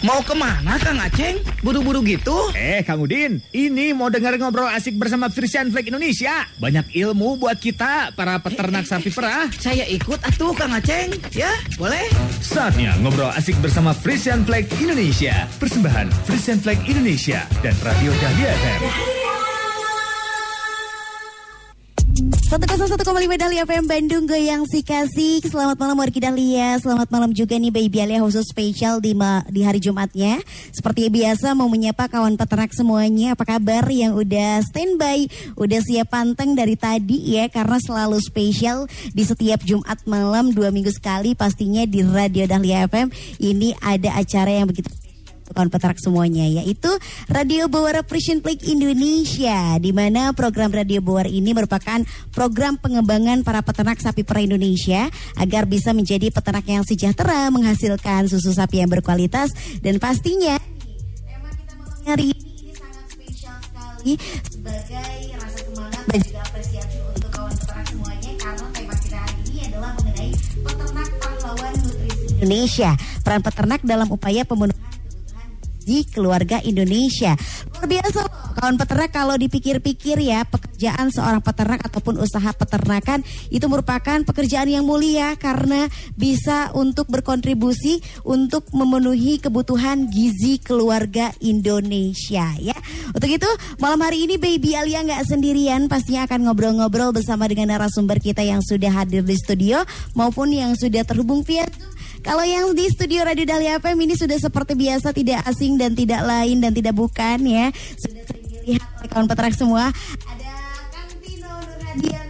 Mau ke mana Kang Aceng? Buru-buru gitu? Eh Kang Udin, ini mau dengar ngobrol asik bersama Frisian Flag Indonesia. Banyak ilmu buat kita, para peternak sapi perah. Saya ikut atuh Kang Aceng. Ya, boleh? Saatnya ngobrol asik bersama Frisian Flag Indonesia. Persembahan Frisian Flag Indonesia dan Radio Dahlia FM. 101,5 Dahlia FM Bandung Goyang si kasih. Selamat malam Wargi Dahlia. Selamat malam juga nih Baby Alia khusus spesial di, di hari Jumatnya. Seperti biasa mau menyapa kawan peternak semuanya. Apa kabar? Yang udah standby Udah siap panteng dari tadi ya Karena selalu spesial di setiap Jumat malam Dua minggu sekali pastinya di Radio Dahlia FM Ini ada acara yang begitu kawan peternak semuanya yaitu Radio Bawara Precision Plague Indonesia di mana program Radio Bawara ini merupakan program pengembangan para peternak sapi perah Indonesia agar bisa menjadi peternak yang sejahtera menghasilkan susu sapi yang berkualitas dan pastinya tema kita malam hari ini sangat spesial sekali sebagai dan juga apresiasi untuk kawan peternak semuanya karena tema kita hari ini adalah mengenai peternak pahlawan nutrisi Indonesia. Peran peternak dalam upaya pemenuhan di keluarga Indonesia. Luar biasa kawan peternak kalau dipikir-pikir ya pekerjaan seorang peternak ataupun usaha peternakan itu merupakan pekerjaan yang mulia karena bisa untuk berkontribusi untuk memenuhi kebutuhan gizi keluarga Indonesia ya. Untuk itu malam hari ini Baby Alia nggak sendirian pastinya akan ngobrol-ngobrol bersama dengan narasumber kita yang sudah hadir di studio maupun yang sudah terhubung via kalau yang di studio Radio Dahlia FM ini sudah seperti biasa tidak asing dan tidak lain dan tidak bukan ya. Sudah sering dilihat oleh kawan peternak semua. Ada Kang Tino DDP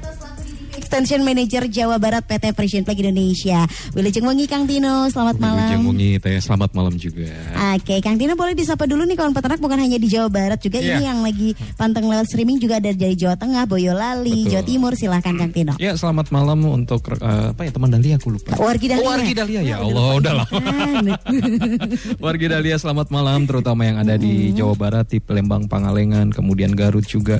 Extension Manager Jawa Barat PT Frisian Flag Indonesia. Wilujeng Wengi Kang Tino, selamat malam. Wilujeng Wengi Teh, selamat malam juga. Oke, Kang Tino boleh disapa dulu nih kawan peternak bukan hanya di Jawa Barat juga Iya. ini yang lagi panteng lewat streaming juga ada dari Jawa Tengah, Boyolali, Betul. Jawa Timur. Silahkan Kang Tino. Ya, selamat malam untuk eh, apa ya teman Dahlia aku lupa. Wargi Dahlia. Oh, Wargi Dahlia ya Ah, Allah, udah lama. Kan. Wargi Dahlia selamat malam terutama yang ada di Jawa Barat di Palembang Pangalengan, kemudian Garut juga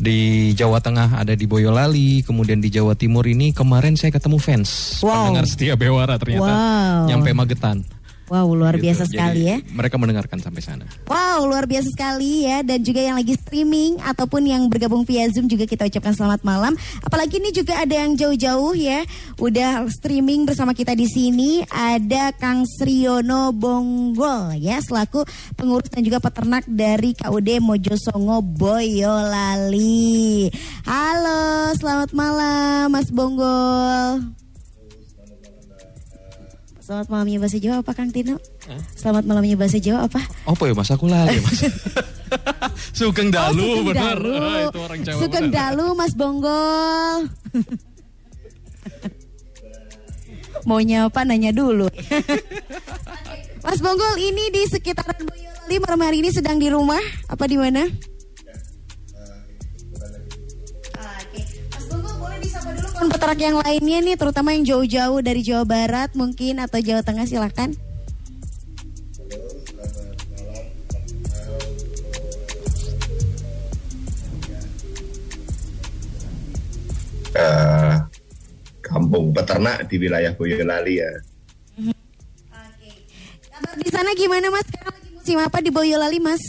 di Jawa Tengah ada di Boyolali, kemudian di Jawa Timur ini kemarin saya ketemu fans Wow. pendengar setia Bewara ternyata Wow. nyampe Magetan. Wow, luar Gitu. biasa Jadi, sekali ya. Mereka mendengarkan sampai sana. Wow, luar biasa sekali ya. Dan juga yang lagi streaming ataupun yang bergabung via Zoom juga kita ucapkan selamat malam. Apalagi ini juga ada yang jauh-jauh ya. Udah streaming bersama kita di sini. Ada Kang Sriono Bonggol ya. Selaku pengurus dan juga peternak dari KUD Mojosongo Boyolali. Halo, selamat malam Mas Bonggol. Selamat malamnya bahasa Jawa apa Kang Tino? Selamat malamnya bahasa Jawa apa? Apa ya Mas aku lali Mas. Sugeng Dalu oh, benar. Dalu. Ah, itu orang Jawa. Sugeng. Dalu, Mas Bonggol. Mau nyapa nanya dulu. Mas Bonggol ini di sekitaran Boyolali malam hari ini sedang di rumah apa di mana? Kawan peternak yang lainnya nih terutama yang jauh-jauh dari Jawa Barat mungkin atau Jawa Tengah silakan. eh, kampung peternak di wilayah Boyolali ya. Oke. Kabar di sana gimana Mas? Sekarang lagi musim apa di Boyolali Mas?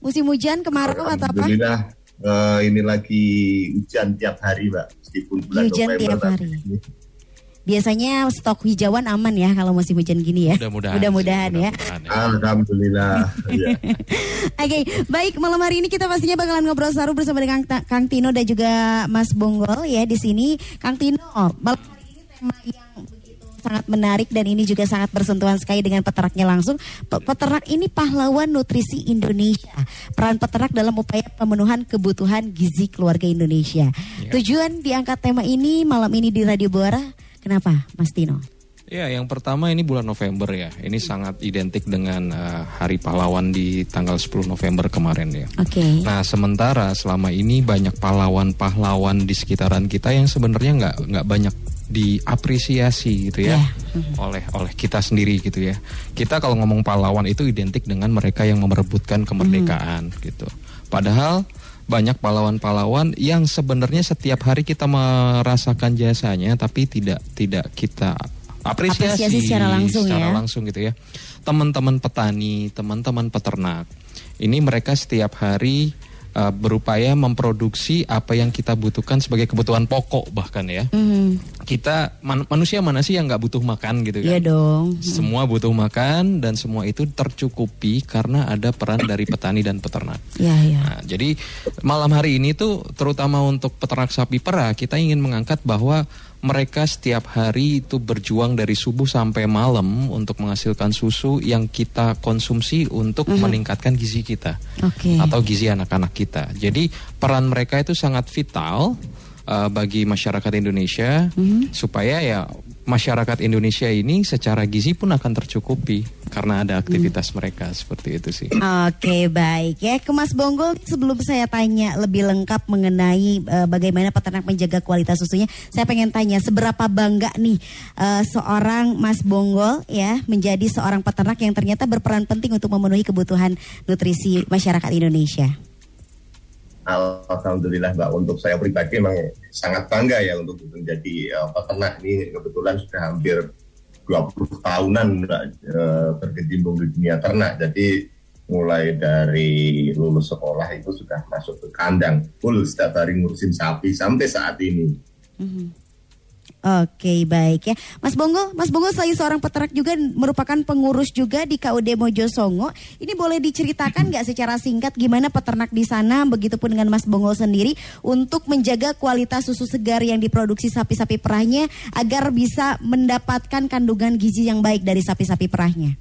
Musim hujan, kemarau atau apa? Alhamdulillah eh, ini lagi hujan tiap hari, Mbak. Meskipun bulan Hujan November tiap hari. Biasanya stok hijauan aman ya kalau musim hujan gini ya. Mudah-mudahan. Mudah-mudahan ya. ya. Alhamdulillah. ya. Oke, baik malam hari ini kita pastinya bakalan ngobrol seru bersama dengan Kang, Tino dan juga Mas Bonggol ya di sini. Kang Tino, malam hari ini tema yang sangat menarik dan ini juga sangat bersentuhan sekali dengan peternaknya langsung. Pe- Peternak ini pahlawan nutrisi Indonesia. Peran peternak dalam upaya pemenuhan kebutuhan gizi keluarga Indonesia. Ya. Tujuan diangkat tema ini malam ini di Radio Buara. Kenapa, Mas Tino? Ya, yang pertama ini bulan November ya. Ini sangat identik dengan eh, Hari Pahlawan di tanggal 10 November kemarin ya. Oke. Nah, sementara selama ini banyak pahlawan-pahlawan di sekitaran kita yang sebenarnya nggak nggak banyak diapresiasi gitu ya Ya. oleh oleh kita sendiri gitu ya. Kita kalau ngomong pahlawan itu identik dengan mereka yang memerebutkan kemerdekaan gitu. Padahal banyak pahlawan-pahlawan yang sebenarnya setiap hari kita merasakan jasanya tapi tidak tidak kita apresiasi, Apresiasi secara langsung secara ya. langsung gitu ya. Teman-teman petani, teman-teman peternak, ini mereka setiap hari uh, berupaya memproduksi apa yang kita butuhkan sebagai kebutuhan pokok bahkan ya. Mhm. Kita man- manusia mana sih yang nggak butuh makan gitu kan? Iya dong. Semua butuh makan dan semua itu tercukupi karena ada peran dari petani dan peternak. Iya, iya. Nah, jadi malam hari ini tuh terutama untuk peternak sapi perah kita ingin mengangkat bahwa mereka setiap hari itu berjuang dari subuh sampai malam untuk menghasilkan susu yang kita konsumsi untuk meningkatkan gizi kita Oke. atau gizi anak-anak kita. Jadi peran mereka itu sangat vital uh, bagi masyarakat Indonesia supaya ya masyarakat Indonesia ini secara gizi pun akan tercukupi karena ada aktivitas mereka seperti itu sih. Oke baik ya ke Mas Bonggol sebelum saya tanya lebih lengkap mengenai eh, bagaimana peternak menjaga kualitas susunya, saya pengen tanya seberapa bangga nih eh, seorang Mas Bonggol ya menjadi seorang peternak yang ternyata berperan penting untuk memenuhi kebutuhan nutrisi masyarakat Indonesia. Alhamdulillah Mbak untuk saya pribadi memang sangat bangga ya untuk menjadi uh, peternak ini. Kebetulan sudah hampir 20 tahunan uh, berkecimpung di dunia ternak. Jadi mulai dari lulus sekolah itu sudah masuk ke kandang full setiap hari ngurusin sapi sampai saat ini Oke baik ya, Mas Bonggol, Mas Bonggol selain seorang peternak juga merupakan pengurus juga di KUD Mojosongo. Ini boleh diceritakan nggak secara singkat gimana peternak di sana, begitupun dengan Mas Bonggol sendiri untuk menjaga kualitas susu segar yang diproduksi sapi-sapi perahnya agar bisa mendapatkan kandungan gizi yang baik dari sapi-sapi perahnya.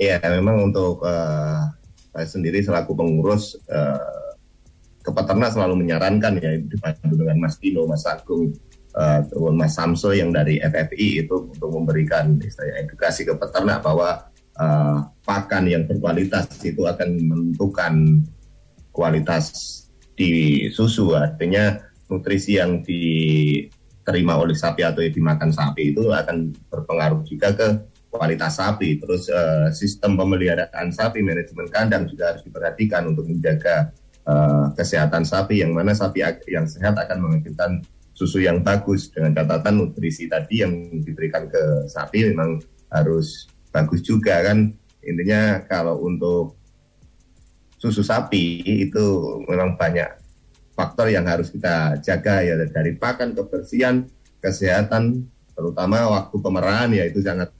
Ya, memang untuk eh, saya sendiri selaku pengurus eh, ke peternak selalu menyarankan ya dibantu dengan Mas Dino, Mas Agung, ataupun Mas Samso yang dari FFI itu untuk memberikan istilahnya edukasi ke peternak bahwa eh, pakan yang berkualitas itu akan menentukan kualitas di susu. Artinya nutrisi yang diterima oleh sapi atau yang dimakan sapi itu akan berpengaruh juga ke kualitas sapi. Terus eh, sistem pemeliharaan sapi manajemen kandang juga harus diperhatikan untuk menjaga eh, kesehatan sapi yang mana sapi yang sehat akan menghasilkan susu yang bagus dengan catatan nutrisi tadi yang diberikan ke sapi memang harus bagus juga kan? Intinya kalau untuk susu sapi itu memang banyak faktor yang harus kita jaga ya dari pakan kebersihan kesehatan terutama waktu pemerahan ya itu sangat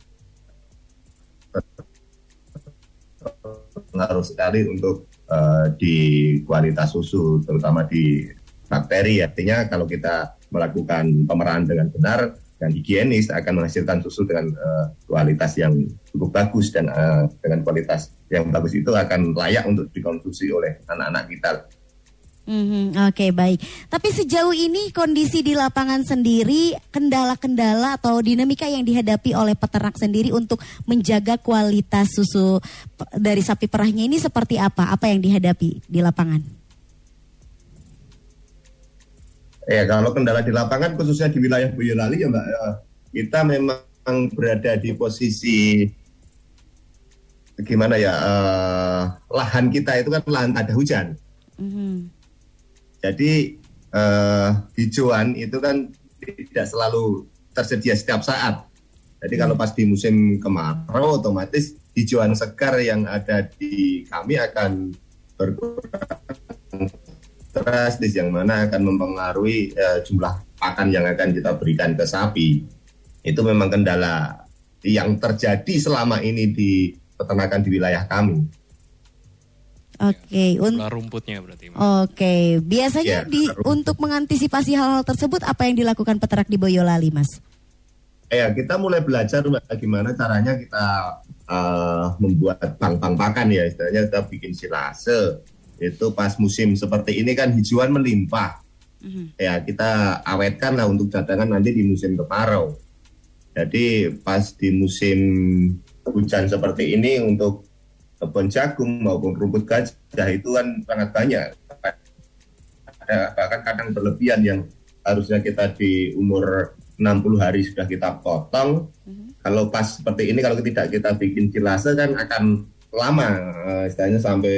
pengaruh sekali untuk eh, di kualitas susu terutama di bakteri. Artinya kalau kita melakukan pemerahan dengan benar dan higienis akan menghasilkan susu dengan eh, kualitas yang cukup bagus dan eh, dengan kualitas yang bagus itu akan layak untuk dikonsumsi oleh anak-anak kita Mhm, Oke baik. Tapi sejauh ini kondisi di lapangan sendiri, kendala-kendala atau dinamika yang dihadapi oleh peternak sendiri untuk menjaga kualitas susu dari sapi perahnya ini seperti apa? Apa yang dihadapi di lapangan? Ya kalau kendala di lapangan khususnya di wilayah Boyolali ya Mbak, ya, kita memang berada di posisi gimana ya eh, lahan kita itu kan lahan ada hujan. Mhm. Jadi eh, hijauan itu kan tidak selalu tersedia setiap saat. Jadi kalau pas di musim kemarau otomatis hijauan segar yang ada di kami akan berkurang drastis yang mana akan mempengaruhi eh, jumlah pakan yang akan kita berikan ke sapi. Itu memang kendala yang terjadi selama ini di peternakan di wilayah kami. Oke, un- Jumlah rumputnya berarti. Mas. oke. Biasanya Ya, di untuk mengantisipasi hal-hal tersebut apa yang dilakukan peternak di Boyolali, Mas? Ya, kita mulai belajar bagaimana caranya kita eh, membuat bank-bank pakan ya, istilahnya kita bikin silase. Itu pas musim seperti ini kan hijauan melimpah. Ya, kita awetkan lah untuk cadangan nanti di musim kemarau. Jadi pas di musim hujan seperti ini untuk kebun jagung maupun rumput gajah itu kan sangat banyak. Ada bahkan kadang berlebihan yang harusnya kita di umur 60 hari sudah kita potong. Kalau pas seperti ini kalau tidak kita bikin silase kan akan lama, eh, istilahnya sampai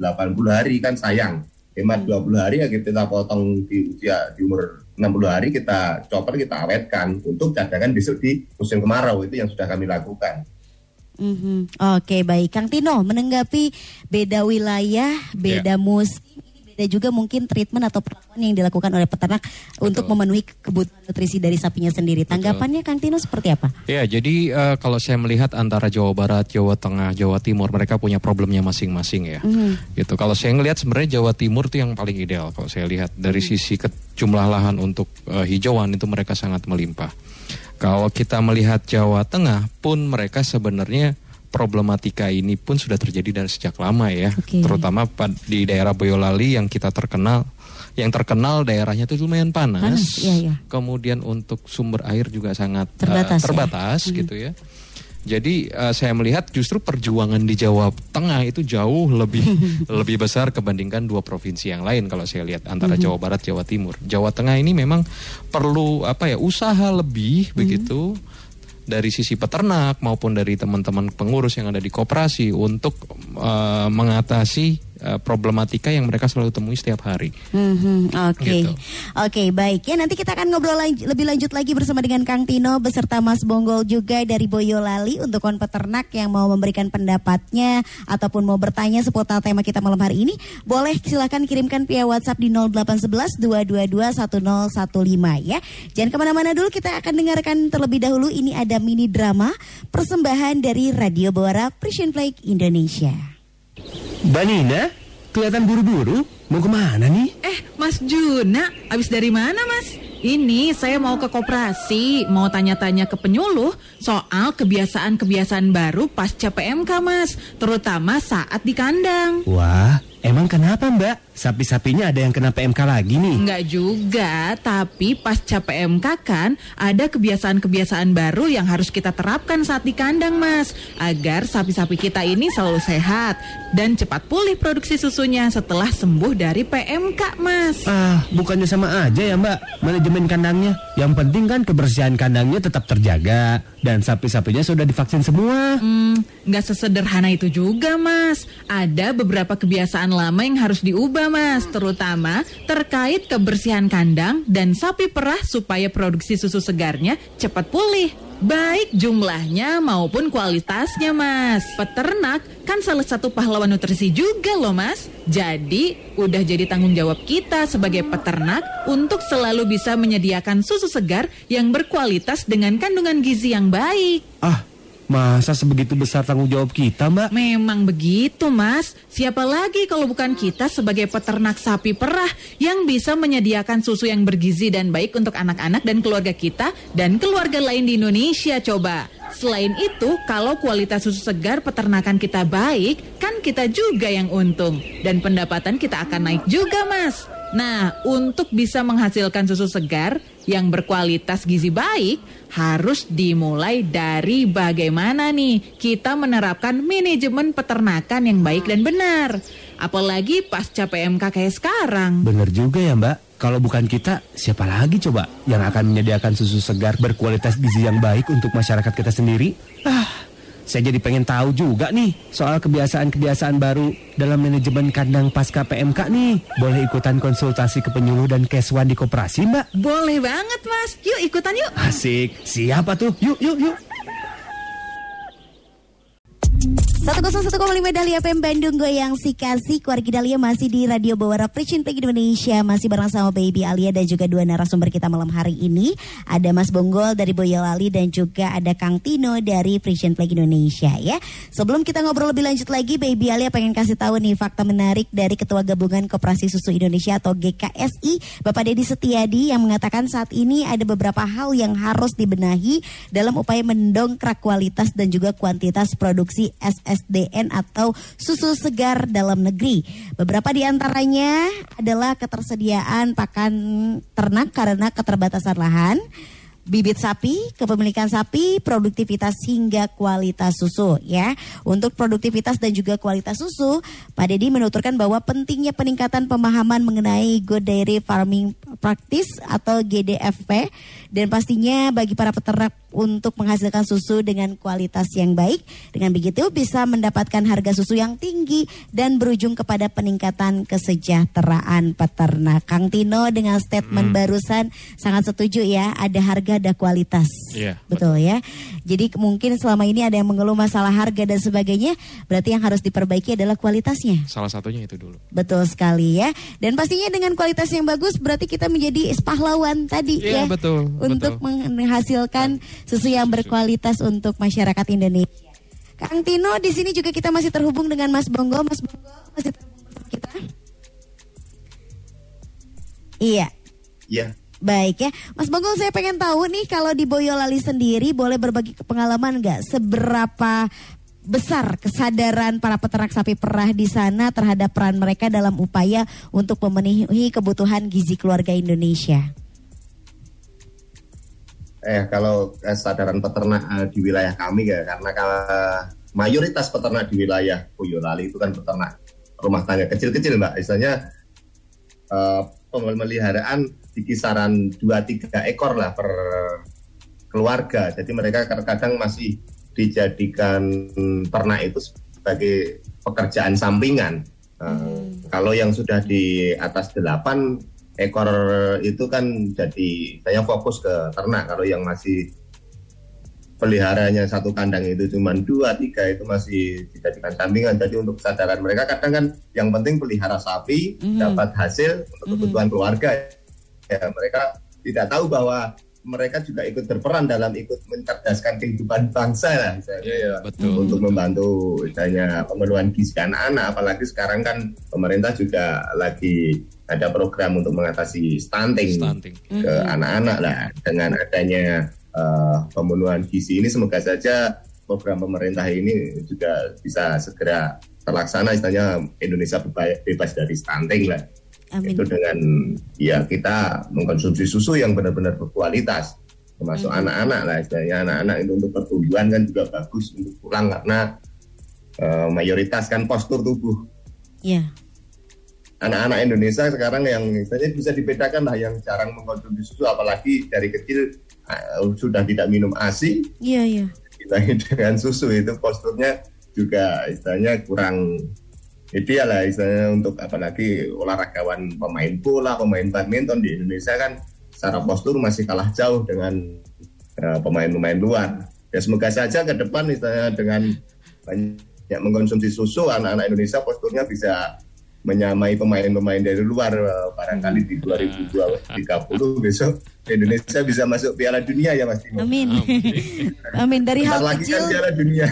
80 hari kan sayang. hemat 20 hari ya kita potong di usia di umur 60 hari kita chopper kita awetkan untuk cadangan besok di musim kemarau itu yang sudah kami lakukan. Mhm. Oke baik, Kang Tino menanggapi beda wilayah, beda musim, beda juga mungkin treatment atau perlakuan yang dilakukan oleh peternak untuk memenuhi kebutuhan nutrisi dari sapinya sendiri. Tanggapannya Kang Tino seperti apa? Ya, jadi eh, kalau saya melihat antara Jawa Barat, Jawa Tengah, Jawa Timur, mereka punya problemnya masing-masing ya. Gitu. Kalau saya ngelihat sebenarnya Jawa Timur itu yang paling ideal kalau saya lihat dari sisi ke, jumlah lahan untuk eh, hijauan itu mereka sangat melimpah. Kalau kita melihat Jawa Tengah pun mereka sebenarnya problematika ini pun sudah terjadi dari sejak lama ya, Oke. terutama di daerah Boyolali yang kita terkenal yang terkenal daerahnya itu lumayan panas. Panas, iya, iya. Kemudian untuk sumber air juga sangat eh, Terbatas ya. terbatas gitu ya. Jadi eh, saya melihat justru perjuangan di Jawa Tengah itu jauh lebih lebih besar kebandingkan dua provinsi yang lain kalau saya lihat antara Jawa Barat Jawa Timur. Jawa Tengah ini memang perlu apa ya usaha lebih begitu dari sisi peternak maupun dari teman-teman pengurus yang ada di koperasi untuk eh, mengatasi eh, problematika yang mereka selalu temui setiap hari. Mhm, Oke, Gitu. oke baik ya nanti kita akan ngobrol lanj- lebih lanjut lagi bersama dengan Kang Tino beserta Mas Bonggol juga dari Boyolali untuk kon peternak yang mau memberikan pendapatnya ataupun mau bertanya seputar tema kita malam hari ini boleh silahkan kirimkan via WhatsApp di 0811 222 1015 ya. Jangan ke mana-mana dulu kita akan dengarkan terlebih dahulu ini ada mini drama persembahan dari Radio Bawara Precision Flag Indonesia. Mbak Nina, kelihatan buru-buru. Mau ke mana nih? Eh, Mas Juna, habis dari mana, Mas? Ini saya mau ke koperasi, mau tanya-tanya ke penyuluh soal kebiasaan-kebiasaan baru pasca PMK, Mas, terutama saat di kandang. Wah, emang kenapa mbak? Sapi-sapinya ada yang kena PMK lagi nih? Enggak juga, tapi pasca PMK kan ada kebiasaan-kebiasaan baru yang harus kita terapkan saat di kandang, Mas, agar sapi-sapi kita ini selalu sehat dan cepat pulih produksi susunya setelah sembuh dari PMK, Mas. Ah, bukannya sama aja ya mbak, manajemen kandangnya. Yang penting kan kebersihan kandangnya tetap terjaga. Dan sapi-sapinya sudah divaksin semua. Hmm, nggak sesederhana itu juga, Mas. Ada beberapa kebiasaan lama yang harus diubah, Mas. Terutama terkait kebersihan kandang dan sapi perah supaya produksi susu segarnya cepat pulih. Baik jumlahnya maupun kualitasnya, Mas. Peternak kan salah satu pahlawan nutrisi juga loh, Mas. Jadi, udah jadi tanggung jawab kita sebagai peternak untuk selalu bisa menyediakan susu segar yang berkualitas dengan kandungan gizi yang baik. Ah, masa sebegitu besar tanggung jawab kita mbak? Memang begitu, Mas. Siapa lagi kalau bukan kita sebagai peternak sapi perah yang bisa menyediakan susu yang bergizi dan baik untuk anak-anak dan keluarga kita dan keluarga lain di Indonesia, coba. Selain itu, kalau kualitas susu segar peternakan kita baik, kan kita juga yang untung. Dan pendapatan kita akan naik juga, Mas. Nah, untuk bisa menghasilkan susu segar yang berkualitas gizi baik, harus dimulai dari bagaimana nih kita menerapkan manajemen peternakan yang baik dan benar. Apalagi pasca PMK kayak sekarang. Bener juga ya mbak. Kalau bukan kita, siapa lagi coba yang akan menyediakan susu segar berkualitas gizi yang baik untuk masyarakat kita sendiri? Ah, saya jadi pengen tahu juga nih soal kebiasaan-kebiasaan baru dalam manajemen kandang pasca PMK nih. Boleh ikutan konsultasi ke penyuluh dan keswan di koperasi mbak? Boleh banget, Mas. Yuk ikutan yuk. Asik, siapa tuh? Yuk, yuk, yuk. 101,5 Dahlia FM Bandung Goyang si kasih Keluarga Dahlia masih di Radio Bawara Preaching Play Indonesia. Masih bareng sama Baby Alia dan juga dua narasumber kita malam hari ini. Ada Mas Bonggol dari Boyolali dan juga ada Kang Tino dari Preaching Play Indonesia ya. Sebelum kita ngobrol lebih lanjut lagi Baby Alia pengen kasih tahu nih fakta menarik dari Ketua Gabungan Koperasi Susu Indonesia atau GKSI Bapak Dedi Setiadi yang mengatakan saat ini ada beberapa hal yang harus dibenahi dalam upaya mendongkrak kualitas dan juga kuantitas produksi SSDN atau susu segar dalam negeri. Beberapa di antaranya adalah ketersediaan pakan ternak karena keterbatasan lahan, bibit sapi, kepemilikan sapi, produktivitas hingga kualitas susu ya. Untuk produktivitas dan juga kualitas susu, Pak Dedi menuturkan bahwa pentingnya peningkatan pemahaman mengenai Good Dairy Farming Practice atau GDFP dan pastinya bagi para peternak untuk menghasilkan susu dengan kualitas yang baik. Dengan begitu bisa mendapatkan harga susu yang tinggi dan berujung kepada peningkatan kesejahteraan peternak. Kang Tino dengan statement barusan sangat setuju ya, ada harga ada kualitas. Iya, betul ya. Jadi mungkin selama ini ada yang mengeluh masalah harga dan sebagainya, berarti yang harus diperbaiki adalah kualitasnya. Salah satunya itu dulu. Betul sekali ya. Dan pastinya dengan kualitas yang bagus berarti kita menjadi pahlawan tadi Iya, ya. betul, Untuk betul. menghasilkan susu yang berkualitas untuk masyarakat Indonesia. Kang Tino di sini juga kita masih terhubung dengan Mas Bonggo. Mas Bonggo masih terhubung kita. Iya. Iya. Baik ya, Mas Bonggo saya pengen tahu nih kalau di Boyolali sendiri boleh berbagi pengalaman nggak seberapa besar kesadaran para peternak sapi perah di sana terhadap peran mereka dalam upaya untuk memenuhi kebutuhan gizi keluarga Indonesia. Eh kalau kesadaran peternak eh, di wilayah kami ya karena ka- mayoritas peternak di wilayah Boyolali itu kan peternak rumah tangga kecil-kecil mbak. Istilahnya eh, pemeliharaan di kisaran 2-3 ekor lah per keluarga. Jadi mereka kadang masih dijadikan ternak itu sebagai pekerjaan sampingan. Eh, Kalau yang sudah di atas 8 ekor itu kan jadi saya fokus ke ternak. Kalau yang masih peliharanya satu kandang itu cuma dua tiga itu masih dijadikan sampingan. Jadi untuk kesadaran mereka kadang kan yang penting pelihara sapi dapat hasil untuk kebutuhan keluarga. Ya mereka tidak tahu bahwa mereka juga ikut berperan dalam ikut mencerdaskan kehidupan bangsa lah. misalnya. Iya, betul, Untuk betul. membantu misalnya pemenuhan gizi anak-anak. Apalagi sekarang kan pemerintah juga lagi ada program untuk mengatasi stunting, Stunting. ke anak-anak lah. Dengan adanya eh, pemenuhan gizi ini semoga saja program pemerintah ini juga bisa segera terlaksana. Istilahnya Indonesia beba- bebas dari stunting lah Amin. itu dengan ya kita mengkonsumsi susu yang benar-benar berkualitas termasuk anak-anak lah istilahnya anak-anak itu untuk pertumbuhan kan juga bagus untuk pulang karena eh, mayoritas kan postur tubuh Ya, anak-anak Indonesia sekarang yang istilahnya bisa dibedakan lah yang jarang mengkonsumsi susu apalagi dari kecil eh, sudah tidak minum ASI iya, iya. ditanya dengan susu itu posturnya juga istilahnya kurang ideal lah istilahnya untuk apalagi olahragawan pemain bola, pemain badminton di Indonesia kan secara postur masih kalah jauh dengan eh, pemain-pemain luar. Ya semoga saja ke depan istilahnya dengan banyak mengkonsumsi susu anak-anak Indonesia posturnya bisa menyamai pemain-pemain dari luar eh, barangkali di 2030 besok Indonesia bisa masuk Piala Dunia ya Mas Timo. Amin. Amin. Dari Bentar hal lagi kecil kan Piala Dunia.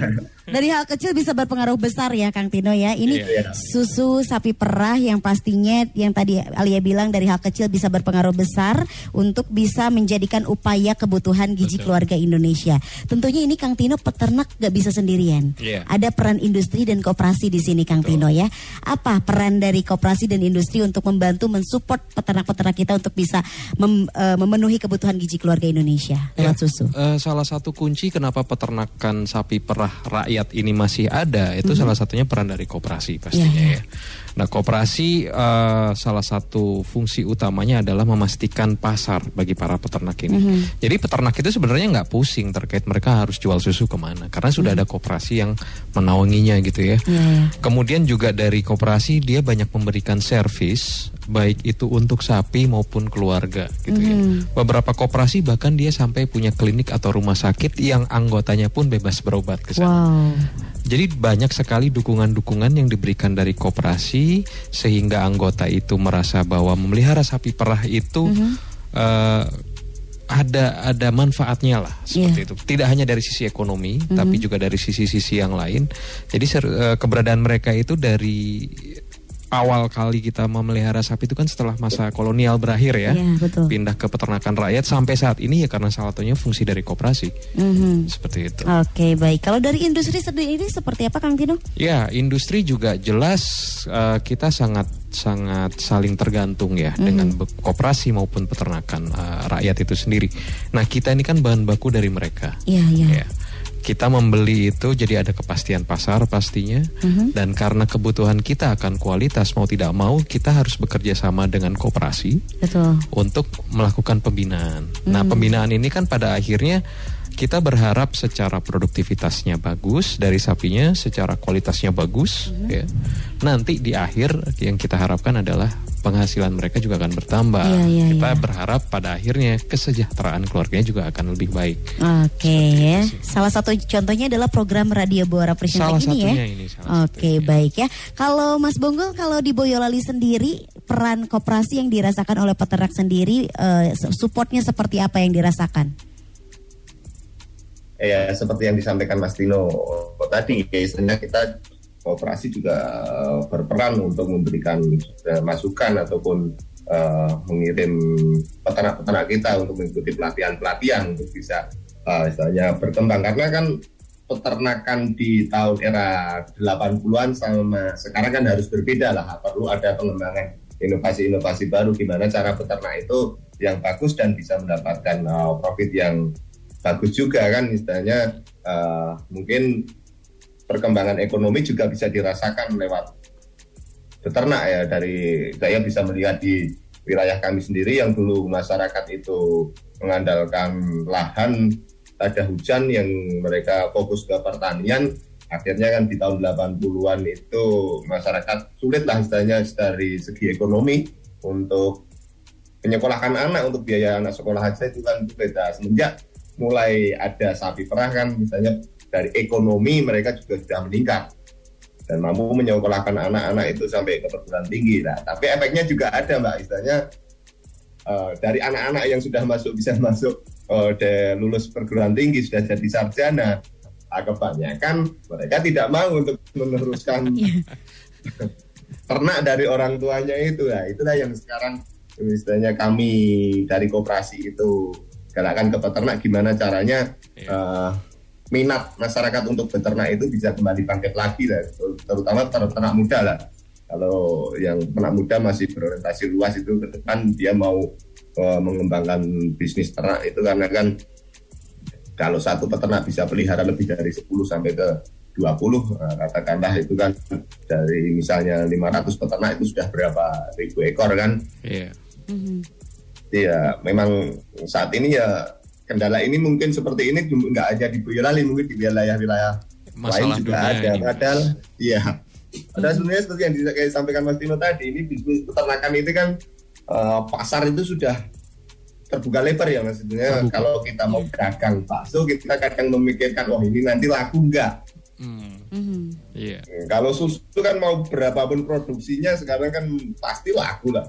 Dari hal kecil bisa berpengaruh besar ya Kang Tino ya. Ini Iya. susu sapi perah yang pastinya yang tadi Alia bilang dari hal kecil bisa berpengaruh besar untuk bisa menjadikan upaya kebutuhan gizi keluarga Indonesia. Tentunya ini Kang Tino peternak gak bisa sendirian. Iya. Ada peran industri dan koperasi di sini Kang Tino ya. Apa peran dari koperasi dan industri untuk membantu mensupport peternak-peternak kita untuk bisa mem- eh, memenuhi kebutuhan gizi keluarga Indonesia lewat Ya, susu? eh, salah satu kunci kenapa peternakan sapi perah rakyat ini masih ada itu salah satunya peran dari koperasi pastinya. Iya, iya. ya. Nah koperasi eh, salah satu fungsi utamanya adalah memastikan pasar bagi para peternak ini. Mhm. Jadi peternak itu sebenarnya nggak pusing terkait mereka harus jual susu ke mana karena sudah ada koperasi yang menaunginya gitu ya. Mhm. Iya. Kemudian juga dari koperasi dia banyak memberikan servis baik itu untuk sapi maupun keluarga gitu ya. Mhm. Beberapa koperasi bahkan dia sampai punya klinik atau rumah sakit yang anggotanya pun bebas berobat ke sana. Wow. Jadi banyak sekali dukungan-dukungan yang diberikan dari koperasi sehingga anggota itu merasa bahwa memelihara sapi perah itu Mhm. eh, ada ada manfaatnya lah seperti Iya. itu. Tidak hanya dari sisi ekonomi, tapi juga dari sisi-sisi yang lain. Jadi ser- eh, keberadaan mereka itu dari awal kali kita memelihara sapi itu kan setelah masa kolonial berakhir ya, Iya, betul. pindah ke peternakan rakyat sampai saat ini ya karena salah satunya fungsi dari koperasi Mhm. seperti itu. Oke baik. Kalau dari industri sendiri seperti apa Kang Tino? Ya, industri juga jelas eh, kita sangat sangat saling tergantung ya dengan be- koperasi maupun peternakan eh, rakyat itu sendiri. Nah, kita ini kan bahan baku dari mereka. Iya iya. Ya. Kita membeli itu jadi ada kepastian pasar pastinya dan karena kebutuhan kita akan kualitas mau tidak mau kita harus bekerja sama dengan koperasi Betul. untuk melakukan pembinaan. Nah, pembinaan ini kan pada akhirnya kita berharap secara produktivitasnya bagus dari sapinya, secara kualitasnya bagus, Mhm. ya. Nanti di akhir yang kita harapkan adalah penghasilan mereka juga akan bertambah. Iya, iya, kita iya. berharap pada akhirnya kesejahteraan keluarganya juga akan lebih baik. Oke ya. Salah satu contohnya adalah program Radio Bora Presiden Salah ini ya. ini, salah Oke, baik ya. Kalau Mas Bonggol kalau di Boyolali sendiri peran koperasi yang dirasakan oleh peternak sendiri eh, supportnya seperti apa yang dirasakan? Ya seperti yang disampaikan Mas Tino tadi, ya istilahnya kita kooperasi juga eh, berperan untuk memberikan eh, masukan ataupun eh, mengirim peternak-peternak kita untuk mengikuti pelatihan-pelatihan untuk bisa eh, istilahnya berkembang. Karena kan peternakan di tahun era 80-an sama sekarang kan harus berbeda lah. Perlu ada pengembangan inovasi-inovasi baru gimana cara peternak itu yang bagus dan bisa mendapatkan eh, profit yang bagus juga kan istilahnya eh, mungkin perkembangan ekonomi juga bisa dirasakan lewat peternak ya dari saya bisa melihat di wilayah kami sendiri yang dulu masyarakat itu mengandalkan lahan ada hujan yang mereka fokus ke pertanian akhirnya kan di tahun 80-an itu masyarakat sulit lah istilahnya dari segi ekonomi untuk menyekolahkan anak untuk biaya anak sekolah aja itu kan beda. Semenjak mulai ada sapi perah kan misalnya dari ekonomi mereka juga sudah meningkat. Dan mampu menyekolahkan anak-anak itu sampai ke perguruan tinggi. Lah tapi efeknya juga ada mbak. Istilahnya eh, dari anak-anak yang sudah masuk bisa masuk eh, de- lulus perguruan tinggi sudah jadi sarjana nah, kebanyakan mereka tidak mau untuk meneruskan ternak dari orang tuanya itu. Ya itulah yang sekarang istilahnya kami dari koperasi itu galakan ke peternak gimana caranya eh, minat masyarakat untuk beternak itu bisa kembali bangkit lagi lah. Terutama peternak muda lah. Kalau yang peternak muda masih berorientasi luas itu ke depan dia mau eh, mengembangkan bisnis ternak itu karena kan kalau satu peternak bisa pelihara lebih dari 10 sampai ke 20 nah, katakanlah itu kan dari misalnya 500 peternak itu sudah berapa ribu ekor kan. Iya. Iya, memang saat ini ya kendala ini mungkin seperti ini nggak aja di Boyolali, mungkin di wilayah-wilayah lain Masalah juga dunia ada. ini, Padahal, iya. Padahal sebenarnya seperti yang disampaikan Mas Tino tadi, ini bisnis peternakan itu kan eh, pasar itu sudah terbuka lebar ya maksudnya Terbuka. kalau kita mau dagang bakso kita kadang memikirkan oh ini nanti laku nggak Hmm, Mhm. Iya. kalau susu kan mau berapapun produksinya sekarang kan pasti laku lah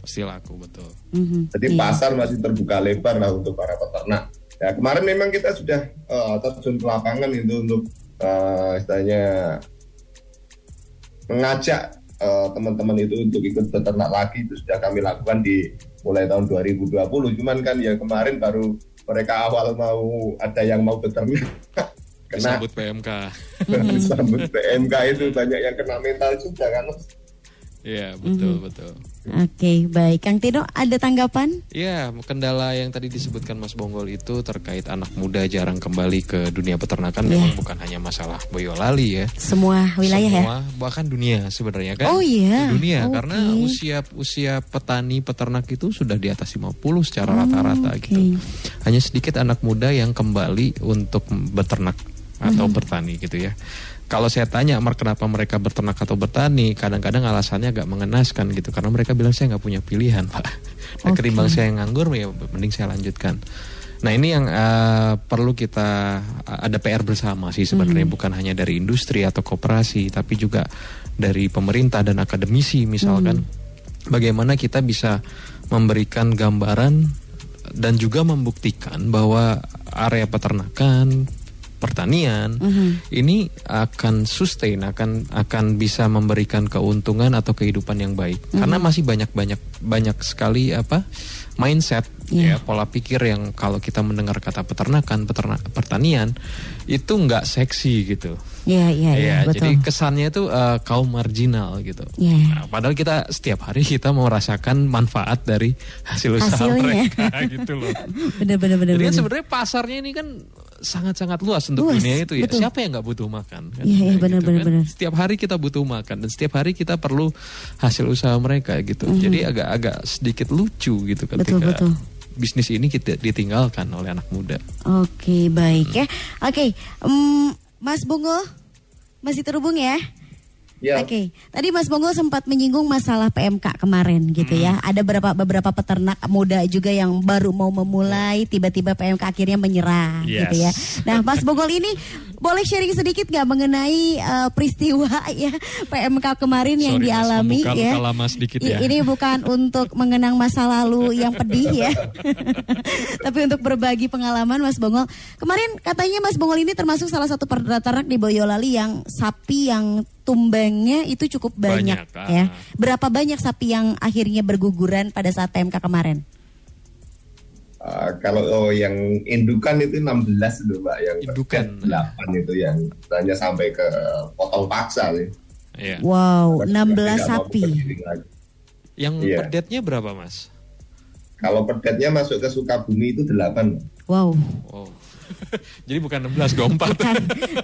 Pasti laku betul. Mhm. Jadi Iya. pasar masih terbuka lebar lah untuk para peternak. Ya kemarin memang kita sudah eh, terjun ke lapangan itu untuk eh, istilahnya mengajak eh, teman-teman itu untuk ikut beternak lagi itu sudah kami lakukan di mulai tahun 2020. Cuman kan ya kemarin baru mereka awal mau ada yang mau beternak kena Disambut PMK. disambut PMK itu banyak yang kena mental juga kan. Iya, betul, betul. Oke, baik. Kang Tino ada tanggapan? Ya, kendala yang tadi disebutkan Mas Bonggol itu terkait anak muda jarang kembali ke dunia peternakan Iya. memang bukan hanya masalah Boyolali ya. Semua wilayah ya? Semua, bahkan dunia sebenarnya kan. Oh iya, Dunia oke. karena usia usia petani peternak itu sudah di atas 50 secara Oh, rata-rata oke. gitu. Hanya sedikit anak muda yang kembali untuk beternak atau Mhm. bertani gitu ya. Kalau saya tanya Mark kenapa mereka beternak atau bertani, kadang-kadang alasannya agak mengenaskan gitu karena mereka bilang saya nggak punya pilihan pak. Nah, Oke. ketimbang saya nganggur ya mending saya lanjutkan. Nah ini yang eh, perlu kita ada PR bersama sih sebenarnya Mhm. bukan hanya dari industri atau koperasi tapi juga dari pemerintah dan akademisi misalkan bagaimana kita bisa memberikan gambaran dan juga membuktikan bahwa area peternakan pertanian Mhm. ini akan sustain akan akan bisa memberikan keuntungan atau kehidupan yang baik karena masih banyak banyak banyak sekali apa mindset Iya. ya pola pikir yang kalau kita mendengar kata peternakan peternak pertanian itu nggak seksi gitu Iya, iya, iya, Ya, jadi kesannya itu eh, kaum marginal gitu. Iya. Nah, padahal kita setiap hari kita mau rasakan manfaat dari hasil usaha Hasilnya. mereka gitu loh. Bener, bener, bener. Jadi kan sebenarnya pasarnya ini kan sangat-sangat luas untuk Luas, dunia itu ya. betul. Siapa yang nggak butuh makan? Kan? Iya, Kayak benar, benar, kan. benar. Setiap hari kita butuh makan dan setiap hari kita perlu hasil usaha mereka gitu. Mhm. Jadi agak-agak sedikit lucu gitu ketika Betul, betul. bisnis ini kita ditinggalkan oleh anak muda. Oke, baik ya. Oke, em, Mas Bungo masih terhubung ya? Ya. Oke, tadi Mas Bongo sempat menyinggung masalah PMK kemarin gitu ya. Ada beberapa beberapa peternak muda juga yang baru mau memulai, tiba-tiba PMK akhirnya menyerah Yes. gitu ya. Nah, Mas Bogol ini boleh sharing sedikit nggak mengenai eh, peristiwa ya PMK kemarin yang Sorry, Mas, dialami ya? luka lama sedikit ya. Ini bukan untuk mengenang masa lalu yang pedih ya, tapi untuk berbagi pengalaman Mas Bongol. Kemarin katanya Mas Bongol ini termasuk salah satu peternak di Boyolali yang sapi yang tumbangnya itu cukup banyak, Banyak, ah. ya. Berapa banyak sapi yang akhirnya berguguran pada saat PMK kemarin? Uh, kalau oh, yang indukan itu 16 itu mbak, yang Indukan. 8 itu yang hanya sampai ke potong paksa sih. Iya. Wow, Tidak 16 mau sapi. Yang Iya. pedetnya berapa mas? Kalau pedetnya masuk ke Sukabumi itu 8. Wow. Wow. Jadi bukan 16 24. Kan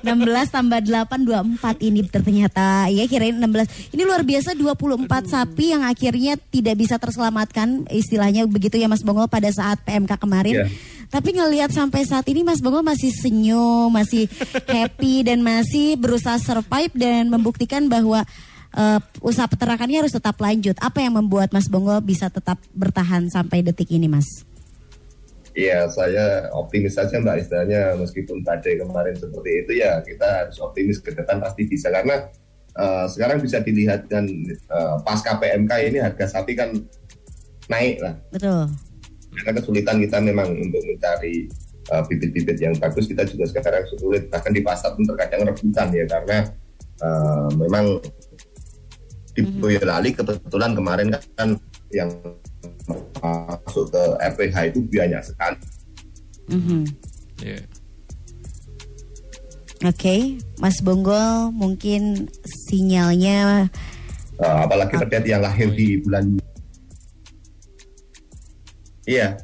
16 tambah 8 24 ini ternyata ya kirain 16. Ini luar biasa 24 sapi yang akhirnya tidak bisa terselamatkan istilahnya begitu ya Mas Bongol pada saat PMK kemarin. Iya. Tapi ngelihat sampai saat ini Mas Bongol masih senyum, masih happy dan masih berusaha survive dan membuktikan bahwa eh, usaha peternakannya harus tetap lanjut. Apa yang membuat Mas Bongol bisa tetap bertahan sampai detik ini, Mas? Iya, saya optimis saja mbak istilahnya meskipun badai kemarin seperti itu ya kita harus optimis ke depan pasti bisa. Karena uh, sekarang bisa dilihat kan uh, pasca PMK ini harga sapi kan naik lah. Betul. karena kesulitan kita memang untuk mencari uh, bibit-bibit yang bagus kita juga sekarang sulit. Bahkan di pasar pun terkadang rebutan ya karena uh, memang di Boyolali kebetulan kemarin kan yang masuk ke RPH itu banyak sekali Mhm. Iya. Oke, Mas Bonggol mungkin sinyalnya Uh, apalagi pedet yang lahir di bulan Iya.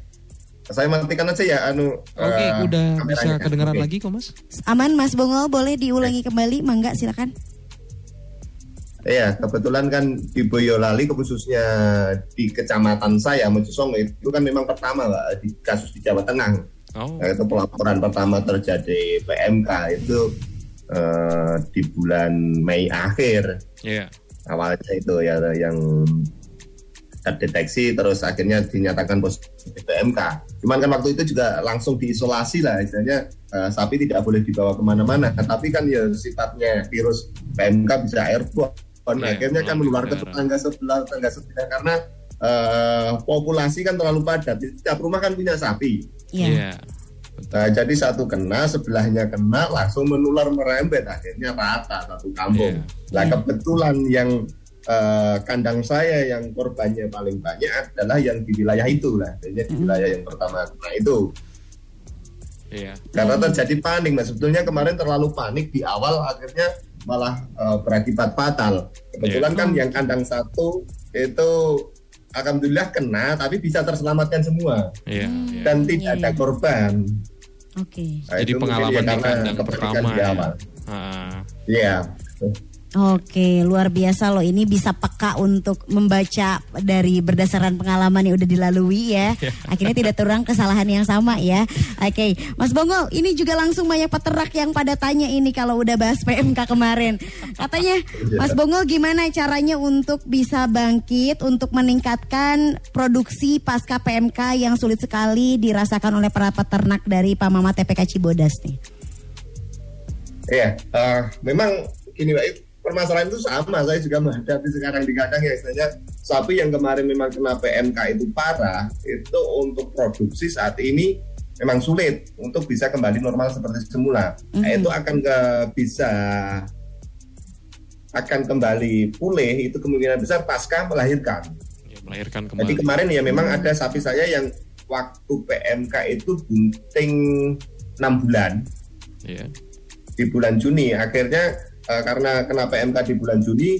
Saya matikan aja ya anu Oke, uh, udah bisa kedengaran Oke. lagi kok mas? aman Mas Bonggol boleh diulangi kembali, mangga silakan. Iya, kebetulan kan di Boyolali khususnya di kecamatan saya Mojosongo itu kan memang pertama Pak, di kasus di Jawa Tengah. Oh, Nah, itu pelaporan pertama terjadi PMK itu eh, di bulan Mei akhir. iya. awalnya itu ya yang terdeteksi terus akhirnya dinyatakan positif PMK. Cuman kan waktu itu juga langsung diisolasi lah, istilahnya eh, sapi tidak boleh dibawa ke mana-mana. Tapi kan ya sifatnya virus PMK bisa airborne. Iya, akhirnya kan menular ke tetangga sebelah, tetangga sebelah karena eh, populasi kan terlalu padat. Setiap rumah kan punya sapi. Iya. Iya. Nah, jadi satu kena, sebelahnya kena, langsung menular merembet, akhirnya rata satu kampung. Iya. Nah, kebetulan yang eh, kandang saya yang korbannya paling banyak adalah yang di wilayah itu lah, Jadi di wilayah yang pertama kena itu. Iya. Karena terjadi panik, mas sebetulnya kemarin terlalu panik di awal, akhirnya malah eh, berakibat fatal. Kebetulan kan yang kandang satu itu alhamdulillah kena, tapi bisa terselamatkan semua Iya. iya. dan tidak ada iya. korban. Oke. Nah, Jadi itu mungkin pengalaman ya di karena kandang kepercayaan pertama di ya. awal. Ah, Iya. Oke, luar biasa loh. Ini bisa peka untuk membaca dari berdasarkan pengalaman yang udah dilalui ya. Akhirnya tidak terulang kesalahan yang sama ya. Oke, Mas Bongol, ini juga langsung banyak peternak yang pada tanya ini kalau udah bahas PMK kemarin. Katanya, Mas Bongol gimana caranya untuk bisa bangkit untuk meningkatkan produksi pasca PMK yang sulit sekali dirasakan oleh para peternak dari Pamama TPK Cibodas nih. Iya, eh, memang gini Pak, permasalahan itu sama. Saya juga menghadapi sekarang di kandang ya istilahnya sapi yang kemarin memang kena PMK itu parah, itu untuk produksi saat ini memang sulit untuk bisa kembali normal seperti semula. Nah, itu akan ke bisa akan kembali pulih itu kemungkinan besar pasca melahirkan. ya, melahirkan Jadi kembali. kemarin ya memang ada sapi saya yang waktu PMK itu bunting 6 bulan Iya. di bulan Juni. Akhirnya eh, karena kena PMK di bulan Juni,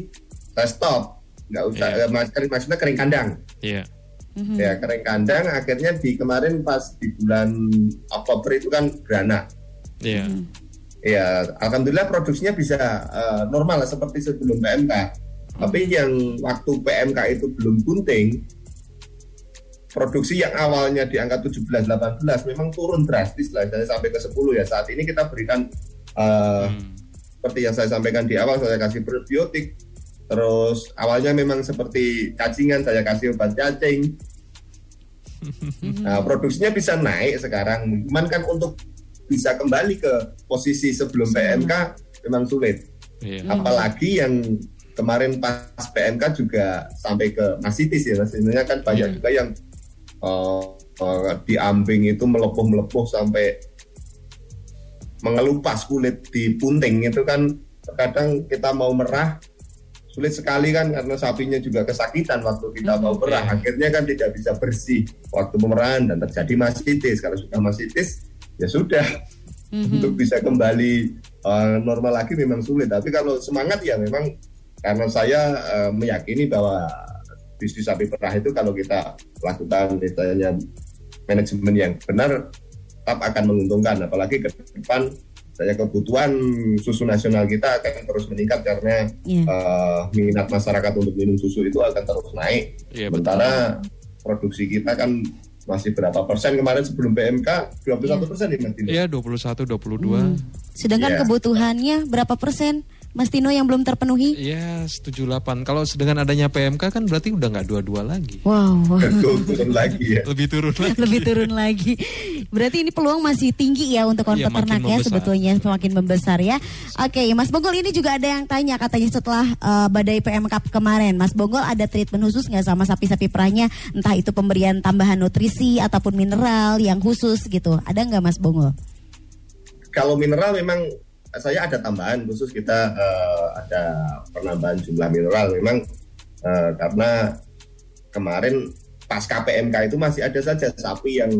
saya stop. Nggak usah, Iya. eh, mas- kering- maksudnya kering kandang. Iya. Ya kering kandang. Akhirnya di kemarin pas di bulan Oktober itu kan beranak. Iya. Ya, alhamdulillah produksinya bisa eh, normal seperti sebelum PMK. Tapi yang waktu PMK itu belum bunting, produksi yang awalnya di angka 17-18 memang turun drastis lah, saya sampai ke 10 ya. Saat ini kita berikan uh, seperti yang saya sampaikan di awal, saya kasih probiotik. Terus awalnya memang seperti cacingan, saya kasih obat cacing. Nah, produksinya bisa naik sekarang. Cuman kan untuk bisa kembali ke posisi sebelum PMK memang sulit. Iya. Apalagi yang kemarin pas PMK juga sampai ke masitis ya. Sebenarnya kan banyak Iya. juga yang uh, uh, di ambing itu melepuh-melepuh sampai mengelupas kulit di punting itu kan terkadang kita mau merah sulit sekali kan karena sapinya juga kesakitan waktu kita mau merah. Akhirnya kan tidak bisa bersih waktu pemerahan dan terjadi masitis. Kalau sudah masitis ya sudah. Untuk bisa kembali uh, normal lagi memang sulit. Tapi kalau semangat ya memang karena saya uh, meyakini bahwa bisnis sapi perah itu kalau kita lakukan misalnya manajemen yang benar tetap akan menguntungkan apalagi ke depan saya kebutuhan susu nasional kita akan terus meningkat karena Iya. uh, minat masyarakat untuk minum susu itu akan terus naik. Iya, betul. Sementara produksi kita kan masih berapa persen kemarin sebelum PMK 21 persen ya? Iya 21 22. Sedangkan Iya. kebutuhannya berapa persen? Mas Tino yang belum terpenuhi? Iya 78. Kalau dengan adanya PMK kan berarti udah nggak dua-dua lagi. Wow, Betul, turun lagi ya. Lebih turun lagi. lebih turun lagi. Berarti ini peluang masih tinggi ya untuk kawan peternak makin ya membesar. sebetulnya semakin membesar ya. Oke, Mas Bonggol ini juga ada yang tanya katanya setelah uh, badai PMK kemarin, Mas Bonggol ada treatment khusus nggak sama sapi-sapi perahnya? Entah itu pemberian tambahan nutrisi ataupun mineral yang khusus gitu. Ada nggak Mas Bonggol? Kalau mineral memang saya ada tambahan khusus kita eh, ada penambahan jumlah mineral. Memang eh, karena kemarin pasca PMK itu masih ada saja sapi yang